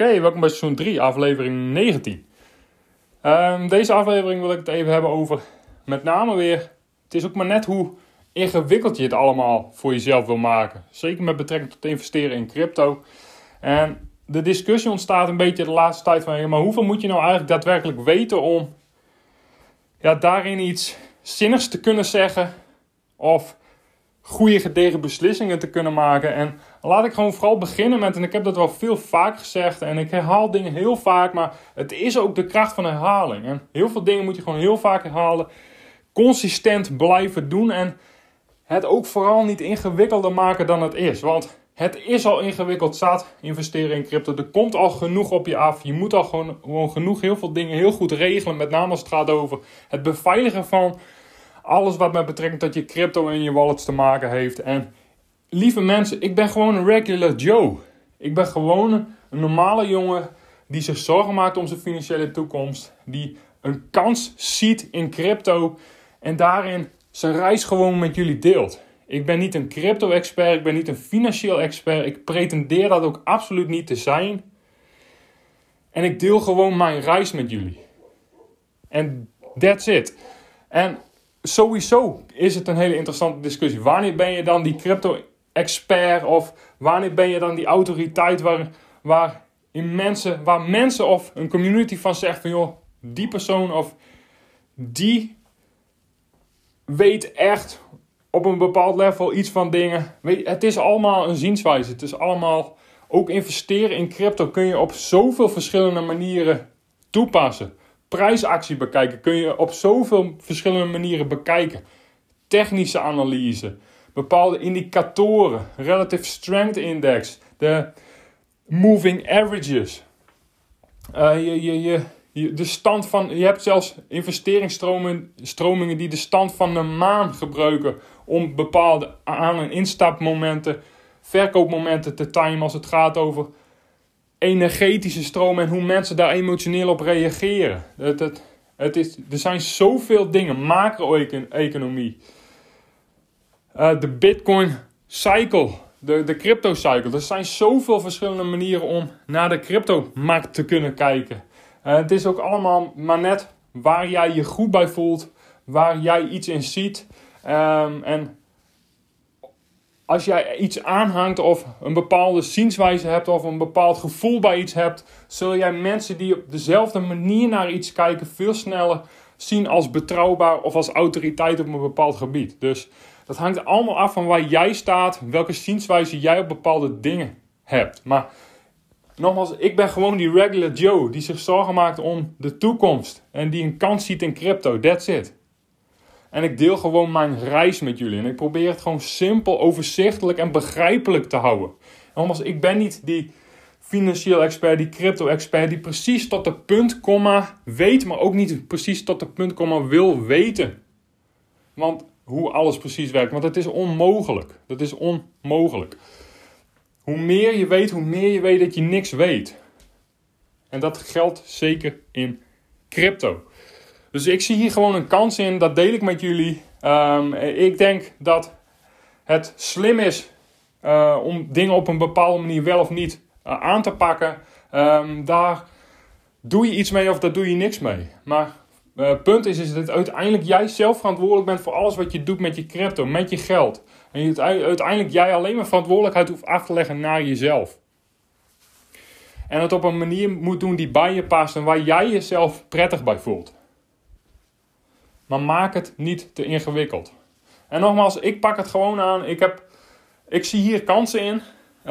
Oké, welkom bij seizoen 3, aflevering 19. Ehm, deze aflevering wil ik het even hebben over met name weer. Het is ook maar net hoe ingewikkeld je het allemaal voor jezelf wil maken. Zeker met betrekking tot investeren in crypto. En de discussie ontstaat een beetje de laatste tijd van, maar hoeveel moet je nou eigenlijk daadwerkelijk weten om ja, daarin iets zinnigs te kunnen zeggen of goede gedegen beslissingen te kunnen maken. En laat ik gewoon vooral beginnen met, en ik heb dat wel veel vaak gezegd en ik herhaal dingen heel vaak, maar het is ook de kracht van herhaling. En heel veel dingen moet je gewoon heel vaak herhalen, consistent blijven doen en het ook vooral niet ingewikkelder maken dan het is. Want het is al ingewikkeld zat investeren in crypto. Er komt al genoeg op je af. Je moet al gewoon, gewoon genoeg heel veel dingen heel goed regelen. Met name als het gaat over het beveiligen van alles wat met betrekking tot je crypto en je wallets te maken heeft. En lieve mensen, ik ben gewoon een regular Joe. Ik ben gewoon een normale jongen die zich zorgen maakt om zijn financiële toekomst. Die een kans ziet in crypto en daarin zijn reis gewoon met jullie deelt. Ik ben niet een crypto-expert, ik ben niet een financieel expert. Ik pretendeer dat ook absoluut niet te zijn. En ik deel gewoon mijn reis met jullie. En that's it. En sowieso is het een hele interessante discussie. Wanneer ben je dan die crypto-expert of wanneer ben je dan die autoriteit waar, waar, in mensen, waar mensen of een community van zegt van joh, die persoon of die weet echt op een bepaald level iets van dingen. Weet, het is allemaal een zienswijze. Het is allemaal, ook investeren in crypto kun je op zoveel verschillende manieren toepassen prijsactie bekijken kun je op zoveel verschillende manieren bekijken. Technische analyse, bepaalde indicatoren, relative strength index, de moving averages. Uh, je, je, je, de stand van, je hebt zelfs investeringsstromingen die de stand van de maan gebruiken om bepaalde aan- en instapmomenten, verkoopmomenten te timen als het gaat over energetische stroom en hoe mensen daar emotioneel op reageren. Het, het, het is, er zijn zoveel dingen, macro-economie. Uh, de Bitcoin cycle, de, de crypto cycle. Er zijn zoveel verschillende manieren om naar de crypto-markt te kunnen kijken. Uh, het is ook allemaal maar net waar jij je goed bij voelt, waar jij iets in ziet. Um, en als jij iets aanhangt of een bepaalde zienswijze hebt of een bepaald gevoel bij iets hebt, zul jij mensen die op dezelfde manier naar iets kijken veel sneller zien als betrouwbaar of als autoriteit op een bepaald gebied. Dus dat hangt allemaal af van waar jij staat, welke zienswijze jij op bepaalde dingen hebt. Maar nogmaals, ik ben gewoon die regular Joe die zich zorgen maakt om de toekomst en die een kans ziet in crypto. That's it. En ik deel gewoon mijn reis met jullie. En ik probeer het gewoon simpel, overzichtelijk en begrijpelijk te houden. Nogmaals, ik ben niet die financieel expert, die crypto-expert, die precies tot de punt, komma weet, maar ook niet precies tot de punt, komma wil weten. Want hoe alles precies werkt, want het is onmogelijk. Dat is onmogelijk. Hoe meer je weet, hoe meer je weet dat je niks weet. En dat geldt zeker in crypto. Dus ik zie hier gewoon een kans in, dat deel ik met jullie. Um, ik denk dat het slim is uh, om dingen op een bepaalde manier wel of niet uh, aan te pakken. Um, daar doe je iets mee of daar doe je niks mee. Maar uh, punt is, is dat uiteindelijk jij zelf verantwoordelijk bent voor alles wat je doet met je crypto, met je geld. En uiteindelijk jij alleen maar verantwoordelijkheid hoeft af te leggen naar jezelf. En het op een manier moet doen die bij je past en waar jij jezelf prettig bij voelt. Maar maak het niet te ingewikkeld. En nogmaals, ik pak het gewoon aan. Ik, heb, ik zie hier kansen in.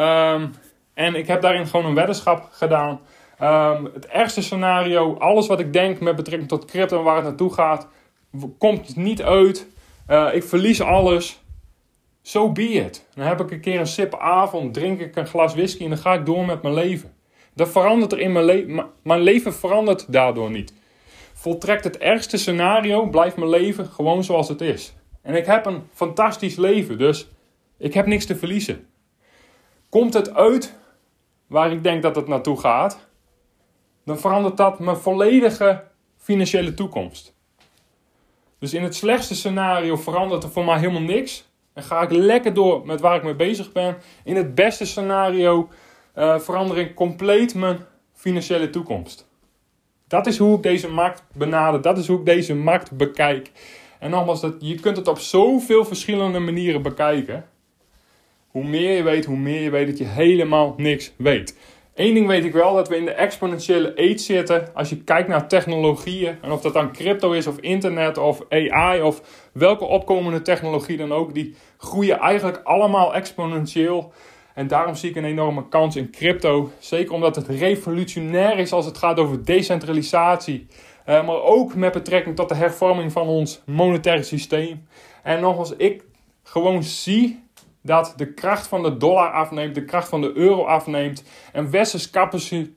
Um, en ik heb daarin gewoon een weddenschap gedaan. Um, het ergste scenario, alles wat ik denk met betrekking tot crypto en waar het naartoe gaat, komt niet uit. Uh, ik verlies alles. So be it. Dan heb ik een keer een sip avond, drink ik een glas whisky en dan ga ik door met mijn leven. Dat verandert er in mijn leven. Mijn leven verandert daardoor niet. Voltrekt het ergste scenario, blijft mijn leven gewoon zoals het is. En ik heb een fantastisch leven, dus ik heb niks te verliezen. Komt het uit waar ik denk dat het naartoe gaat, dan verandert dat mijn volledige financiële toekomst. Dus in het slechtste scenario verandert er voor mij helemaal niks. En ga ik lekker door met waar ik mee bezig ben. In het beste scenario uh, verander ik compleet mijn financiële toekomst. Dat is hoe ik deze markt benader. Dat is hoe ik deze markt bekijk. En nogmaals, je kunt het op zoveel verschillende manieren bekijken. Hoe meer je weet, hoe meer je weet dat je helemaal niks weet. Eén ding weet ik wel, dat we in de exponentiële age zitten. Als je kijkt naar technologieën, en of dat dan crypto is, of internet, of AI, of welke opkomende technologie dan ook, die groeien eigenlijk allemaal exponentieel. En daarom zie ik een enorme kans in crypto. Zeker omdat het revolutionair is als het gaat over decentralisatie. Uh, maar ook met betrekking tot de hervorming van ons monetaire systeem. En nogmaals, ik gewoon zie dat de kracht van de dollar afneemt, de kracht van de euro afneemt. En westers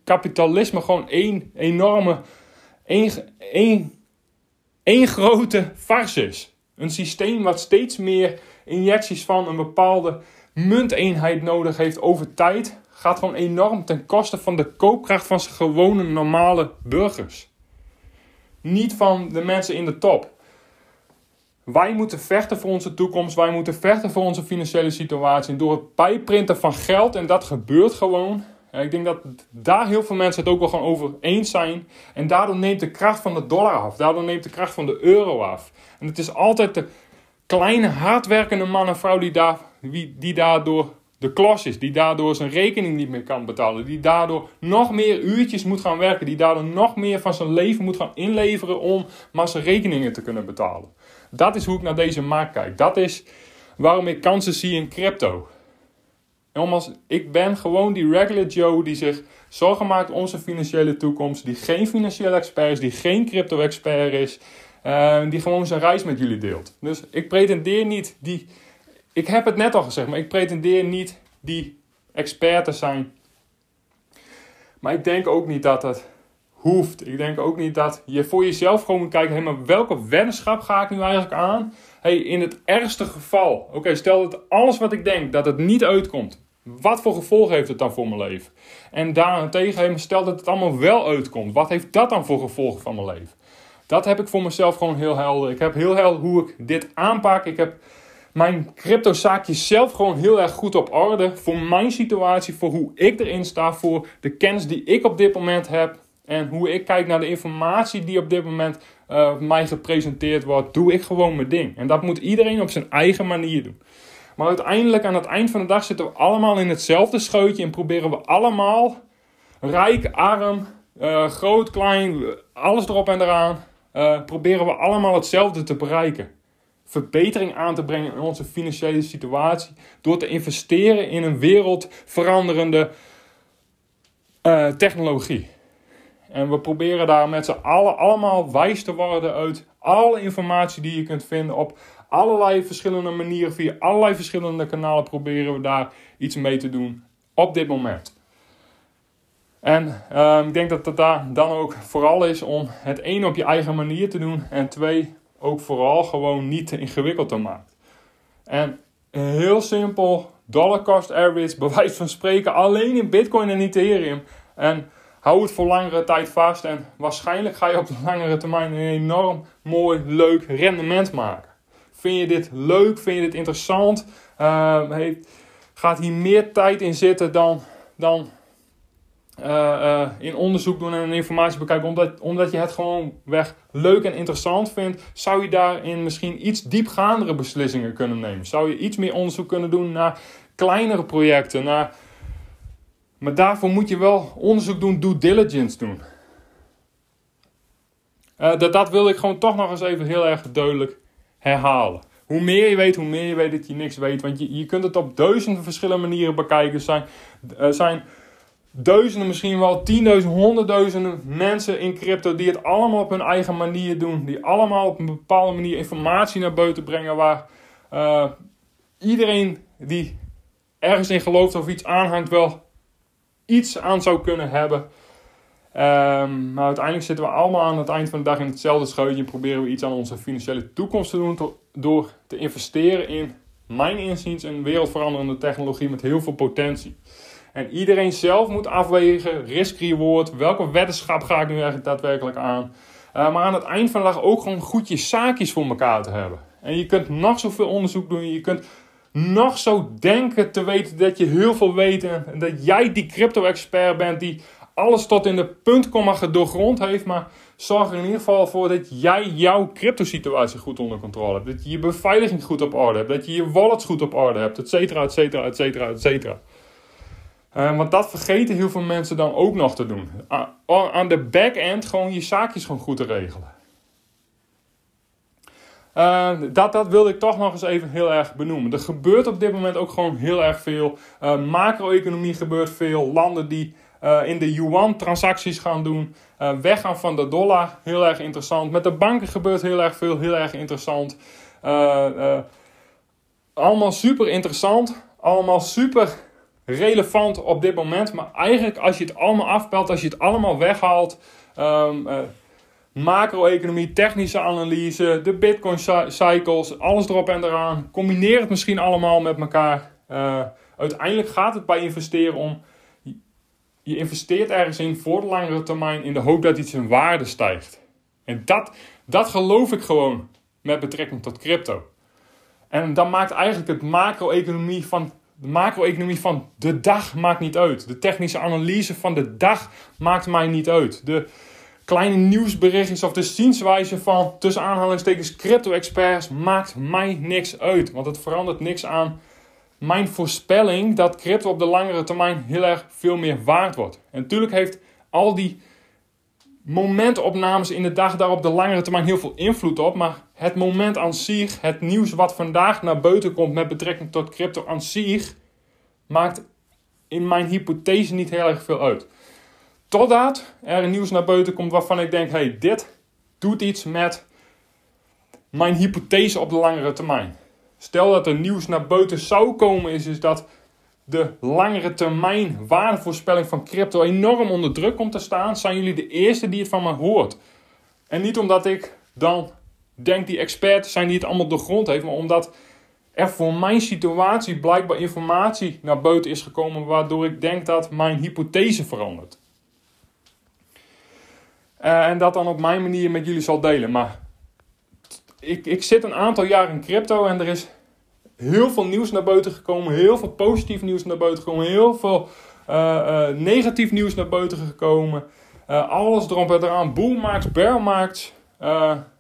kapitalisme gewoon één enorme, één, één, grote farce is. Een systeem wat steeds meer injecties van een bepaalde munteenheid nodig heeft over tijd, gaat gewoon enorm ten koste van de koopkracht van zijn gewone normale burgers. Niet van de mensen in de top. Wij moeten vechten voor onze toekomst. Wij moeten vechten voor onze financiële situatie. Door het bijprinten van geld. En dat gebeurt gewoon. Ik denk dat daar heel veel mensen het ook wel gewoon over eens zijn. En daardoor neemt de kracht van de dollar af. Daardoor neemt de kracht van de euro af. En het is altijd de kleine, hardwerkende man en vrouw die, daar, die daardoor de klos is. Die daardoor zijn rekening niet meer kan betalen. Die daardoor nog meer uurtjes moet gaan werken. Die daardoor nog meer van zijn leven moet gaan inleveren om maar zijn rekeningen te kunnen betalen. Dat is hoe ik naar deze markt kijk. Dat is waarom ik kansen zie in crypto. Nogmaals, ik ben gewoon die regular Joe die zich zorgen maakt om zijn financiële toekomst. Die geen financieel expert is, die geen crypto-expert is. Uh, die gewoon zijn reis met jullie deelt. Dus ik pretendeer niet die. Ik heb het net al gezegd, maar ik pretendeer niet die expert te zijn. Maar ik denk ook niet dat het hoeft. Ik denk ook niet dat je voor jezelf gewoon moet kijken, hey, maar welke weddenschap ga ik nu eigenlijk aan? Hey, in het ergste geval, oké, stel dat alles wat ik denk, dat het niet uitkomt. Wat voor gevolgen heeft het dan voor mijn leven? En daarentegen, stel dat het allemaal wel uitkomt. Wat heeft dat dan voor gevolgen van mijn leven? Dat heb ik voor mezelf gewoon heel helder. Ik heb heel helder hoe ik dit aanpak. Ik heb mijn crypto zaakjes zelf gewoon heel erg goed op orde. Voor mijn situatie, voor hoe ik erin sta, voor de kennis die ik op dit moment heb. En hoe ik kijk naar de informatie die op dit moment uh, mij gepresenteerd wordt, doe ik gewoon mijn ding. En dat moet iedereen op zijn eigen manier doen. Maar uiteindelijk, aan het eind van de dag, zitten we allemaal in hetzelfde scheutje en proberen we allemaal, rijk, arm, uh, groot, klein, alles erop en eraan, uh, proberen we allemaal hetzelfde te bereiken. Verbetering aan te brengen in onze financiële situatie door te investeren in een wereldveranderende technologie. En we proberen daar met z'n allen allemaal wijs te worden uit alle informatie die je kunt vinden op allerlei verschillende manieren. Via allerlei verschillende kanalen proberen we daar iets mee te doen op dit moment. En uh, ik denk dat het daar dan ook vooral is om het één op je eigen manier te doen. En twee, ook vooral gewoon niet te ingewikkeld te maken. En heel simpel, dollar cost average, bewijs van spreken, alleen in Bitcoin en Ethereum. En hou het voor langere tijd vast en waarschijnlijk ga je op de langere termijn een enorm mooi, leuk rendement maken. Vind je dit leuk? Vind je dit interessant? Heeft, gaat hier meer tijd in zitten dan, dan uh, uh, in onderzoek doen en informatie bekijken, omdat, omdat je het gewoon weg leuk en interessant vindt, zou je daarin misschien iets diepgaandere beslissingen kunnen nemen. Zou je iets meer onderzoek kunnen doen naar kleinere projecten, naar maar daarvoor moet je wel onderzoek doen, due diligence doen. Uh, dat, dat wil ik gewoon toch nog eens even heel erg duidelijk herhalen. Hoe meer je weet, hoe meer je weet dat je niks weet. Want je, je kunt het op duizenden verschillende manieren bekijken. Er zijn, er zijn duizenden, misschien wel tienduizenden, honderdduizenden mensen in crypto die het allemaal op hun eigen manier doen. Die allemaal op een bepaalde manier informatie naar buiten brengen waar, uh, iedereen die ergens in gelooft of iets aanhangt wel iets aan zou kunnen hebben. Um, maar uiteindelijk zitten we allemaal aan het eind van de dag in hetzelfde scheutje en proberen we iets aan onze financiële toekomst te doen door te investeren in, mijn inziens, een wereldveranderende technologie met heel veel potentie. En iedereen zelf moet afwegen, risk-reward, welke weddenschap ga ik nu eigenlijk daadwerkelijk aan. Uh, maar aan het eind van de dag ook gewoon goed je zaakjes voor elkaar te hebben. En je kunt nog zoveel onderzoek doen, je kunt nog zo denken te weten dat je heel veel weet en dat jij die crypto-expert bent die alles tot in de puntkomma doorgrond heeft, maar zorg er in ieder geval voor dat jij jouw crypto-situatie goed onder controle hebt. Dat je je beveiliging goed op orde hebt, dat je je wallets goed op orde hebt, et cetera, et cetera, et cetera, et cetera. Uh, want dat vergeten heel veel mensen dan ook nog te doen. aan de back-end gewoon je zaakjes gewoon goed te regelen. Uh, dat, dat wilde ik toch nog eens even heel erg benoemen. Er gebeurt op dit moment ook gewoon heel erg veel. Uh, macro-economie gebeurt veel. Landen die uh, in de yuan transacties gaan doen. weggaan van de dollar, heel erg interessant. Met de banken gebeurt heel erg veel, heel erg interessant. allemaal super interessant. Allemaal super relevant op dit moment. Maar eigenlijk als je het allemaal afpelt, als je het allemaal weghaalt... Um, macro-economie, technische analyse, de bitcoin cycles, alles erop en eraan. Combineer het misschien allemaal met elkaar. Uh, uiteindelijk gaat het bij investeren om. Je investeert ergens in voor de langere termijn in de hoop dat iets in waarde stijgt. En dat, dat geloof ik gewoon met betrekking tot crypto. En dan maakt eigenlijk het macro-economie van de macro-economie van de dag maakt niet uit. De technische analyse van de dag maakt mij niet uit. De, kleine nieuwsberichtjes of de zienswijze van tussen aanhalingstekens crypto-experts maakt mij niks uit. Want het verandert niks aan mijn voorspelling dat crypto op de langere termijn heel erg veel meer waard wordt. En natuurlijk heeft al die momentopnames in de dag daar op de langere termijn heel veel invloed op. Maar het moment aan zich, het nieuws wat vandaag naar buiten komt met betrekking tot crypto aan zich, maakt in mijn hypothese niet heel erg veel uit. Totdat er nieuws naar buiten komt waarvan ik denk: hey, dit doet iets met mijn hypothese op de langere termijn. Stel dat er nieuws naar buiten zou komen, is, is dat de langere termijn waardevoorspelling van crypto enorm onder druk komt te staan, zijn jullie de eerste die het van me hoort. En niet omdat ik dan denk die experts zijn die het allemaal doorgrond heeft, maar omdat er voor mijn situatie blijkbaar informatie naar buiten is gekomen waardoor ik denk dat mijn hypothese verandert. Uh, en dat dan op mijn manier met jullie zal delen. Maar ik, ik zit een aantal jaar in crypto en er is heel veel nieuws naar buiten gekomen. Heel veel positief nieuws naar buiten gekomen. Heel veel uh, uh, negatief nieuws naar buiten gekomen. alles erop en eraan. Boelmarkts, bearmarkts.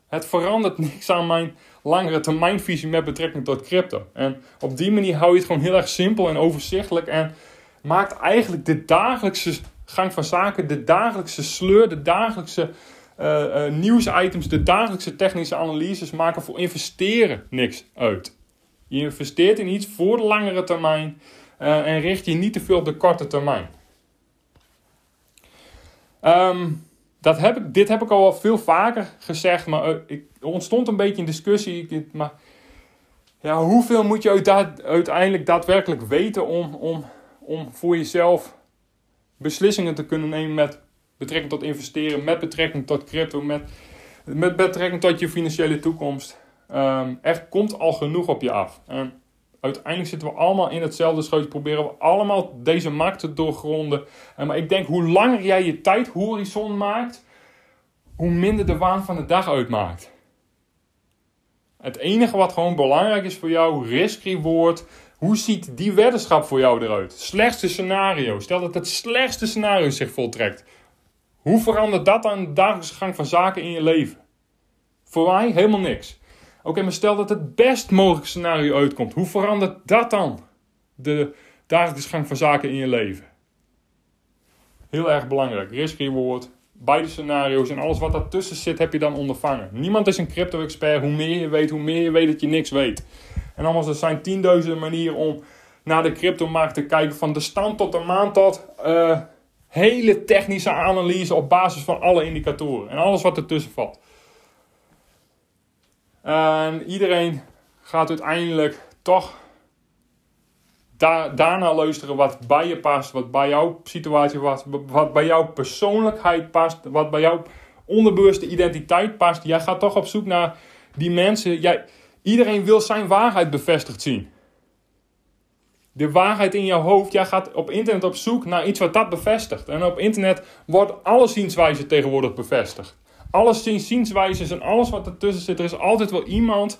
het verandert niks aan mijn langere termijnvisie met betrekking tot crypto. En op die manier hou je het gewoon heel erg simpel en overzichtelijk. En maakt eigenlijk de dagelijkse gang van zaken, de dagelijkse sleur, de dagelijkse uh, uh, nieuwsitems, de dagelijkse technische analyses maken voor investeren niks uit. Je investeert in iets voor de langere termijn uh, en richt je niet te veel op de korte termijn. Um, dat heb ik, dit heb ik al veel vaker gezegd, maar ik, er ontstond een beetje een discussie. Maar ja, hoeveel moet je uiteindelijk daadwerkelijk weten om, om, om voor jezelf beslissingen te kunnen nemen met betrekking tot investeren, met betrekking tot crypto, met, met betrekking tot je financiële toekomst. Um, er komt al genoeg op je af. En uiteindelijk zitten we allemaal in hetzelfde scheutje, proberen we allemaal deze markt te doorgronden. En maar ik denk, hoe langer jij je tijdhorizon maakt, hoe minder de waan van de dag uitmaakt. Het enige wat gewoon belangrijk is voor jou, risk-reward, hoe ziet die weddenschap voor jou eruit? Slechtste scenario. Stel dat het slechtste scenario zich voltrekt. Hoe verandert dat dan de dagelijkse gang van zaken in je leven? Voor mij helemaal niks. Oké, maar stel dat het best mogelijke scenario uitkomt. Hoe verandert dat dan de dagelijkse gang van zaken in je leven? Heel erg belangrijk. Risk-reward. Beide scenario's en alles wat daartussen zit heb je dan ondervangen. Niemand is een crypto-expert. Hoe meer je weet, hoe meer je weet dat je niks weet. En nogmaals, er zijn tienduizenden manieren om naar de cryptomarkt te kijken. Van de stand tot de maand tot. Uh, hele technische analyse op basis van alle indicatoren. En alles wat ertussen valt. En iedereen gaat uiteindelijk toch da daarna luisteren wat bij je past, wat bij jouw situatie past, wat bij jouw persoonlijkheid past, wat bij jouw onderbewuste identiteit past. Jij gaat toch op zoek naar die mensen. Jij, iedereen wil zijn waarheid bevestigd zien. De waarheid in jouw hoofd. Jij gaat op internet op zoek naar iets wat dat bevestigt. En op internet wordt alle zienswijze tegenwoordig bevestigd. Alle zienswijzes en alles wat ertussen zit. Er is altijd wel iemand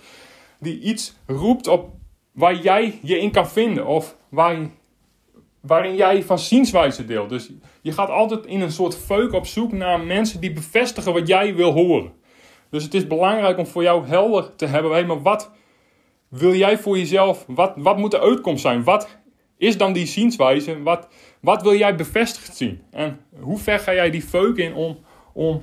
die iets roept op waar jij je in kan vinden. Of waar, waarin jij van zienswijze deelt. Dus je gaat altijd in een soort feuk op zoek naar mensen die bevestigen wat jij wil horen. Dus het is belangrijk om voor jou helder te hebben. Hey, maar wat wil jij voor jezelf? Wat, wat moet de uitkomst zijn? Wat is dan die zienswijze? Wat, wat wil jij bevestigd zien? En hoe ver ga jij die feuk in om, om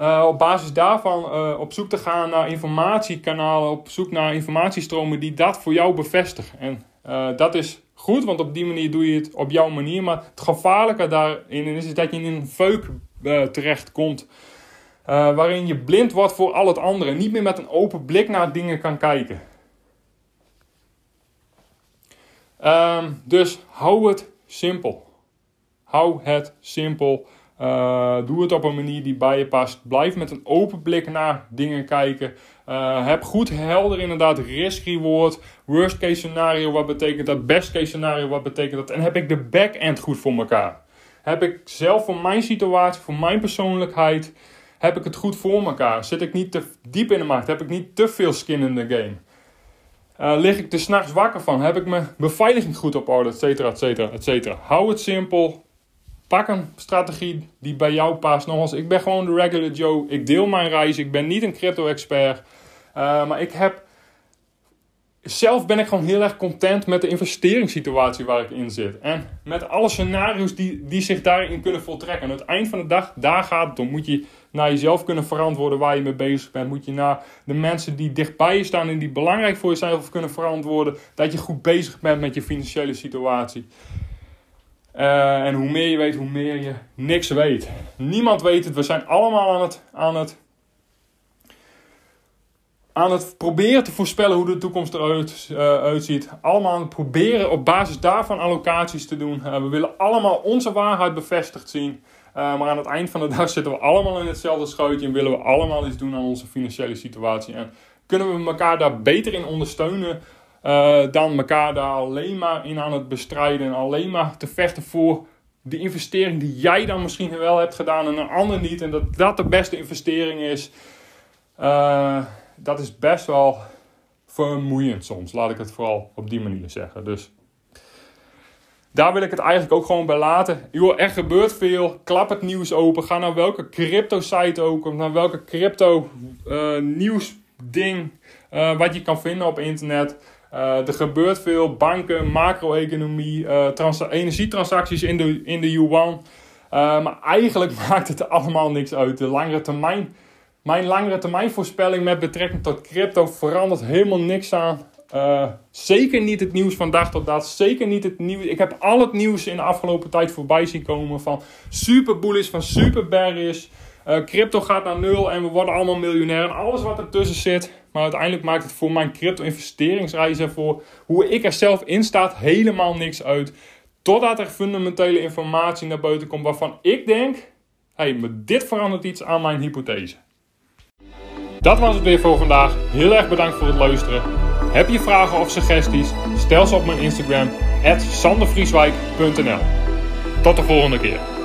uh, op basis daarvan uh, op zoek te gaan naar informatiekanalen, op zoek naar informatiestromen die dat voor jou bevestigen. En uh, dat is goed, want op die manier doe je het op jouw manier. Maar het gevaarlijke daarin is dat je in een feuk terechtkomt. waarin je blind wordt voor al het andere. Niet meer met een open blik naar dingen kan kijken. Um, dus hou het simpel. Hou het simpel. Uh, doe het op een manier die bij je past. Blijf met een open blik naar dingen kijken. Uh, heb goed helder inderdaad risk-reward. Worst case scenario, wat betekent dat? Best case scenario, wat betekent dat? En heb ik de back-end goed voor elkaar? Heb ik zelf voor mijn situatie, voor mijn persoonlijkheid, heb ik het goed voor elkaar? Zit ik niet te diep in de markt? Heb ik niet te veel skin in de game? Uh, lig ik er s'nachts wakker van? Heb ik mijn beveiliging goed op orde? Etcetera, etcetera, etcetera. Hou het simpel. Pak een strategie die bij jou past. Nogmaals, ik ben gewoon de regular Joe. Ik deel mijn reis. Ik ben niet een crypto-expert. Uh, maar ik heb. Zelf ben ik gewoon heel erg content met de investeringssituatie waar ik in zit. En met alle scenario's die, die zich daarin kunnen voltrekken. En het eind van de dag, daar gaat het om. Moet je naar jezelf kunnen verantwoorden waar je mee bezig bent. Moet je naar de mensen die dichtbij je staan en die belangrijk voor jezelf kunnen verantwoorden. Dat je goed bezig bent met je financiële situatie. Uh, en hoe meer je weet, hoe meer je niks weet. Niemand weet het. We zijn allemaal aan het, aan het, aan het proberen te voorspellen hoe de toekomst eruit uh, uitziet. Allemaal aan het proberen op basis daarvan allocaties te doen. Uh, we willen allemaal onze waarheid bevestigd zien. maar aan het eind van de dag zitten we allemaal in hetzelfde schuitje en willen we allemaal iets doen aan onze financiële situatie. En kunnen we elkaar daar beter in ondersteunen uh, dan elkaar daar alleen maar in aan het bestrijden. En alleen maar te vechten voor de investering die jij dan misschien wel hebt gedaan en een ander niet. En dat dat de beste investering is. Uh, dat is best wel vermoeiend soms. Laat ik het vooral op die manier zeggen. Dus daar wil ik het eigenlijk ook gewoon bij laten. Joh, er gebeurt veel. Klap het nieuws open. Ga naar welke crypto site ook. Of naar welke crypto uh, nieuws ding. Wat je kan vinden op internet. Uh, er gebeurt veel, banken, macro-economie, uh, energietransacties in de, in de yuan. Uh, maar eigenlijk maakt het allemaal niks uit. De langere termijn, mijn langere termijn voorspelling met betrekking tot crypto verandert helemaal niks aan. zeker niet het nieuws van dag tot dag. Zeker niet het nieuws. Ik heb al het nieuws in de afgelopen tijd voorbij zien komen. Van super bullish, van super bearish. Crypto gaat naar nul en we worden allemaal miljonair. En alles wat ertussen zit. Maar uiteindelijk maakt het voor mijn crypto-investeringsreis en voor hoe ik er zelf in sta helemaal niks uit. Totdat er fundamentele informatie naar buiten komt waarvan ik denk: hé, hey, dit verandert iets aan mijn hypothese. Dat was het weer voor vandaag. Heel erg bedankt voor het luisteren. Heb je vragen of suggesties? Stel ze op mijn Instagram, sandervrieswijk.nl. Tot de volgende keer.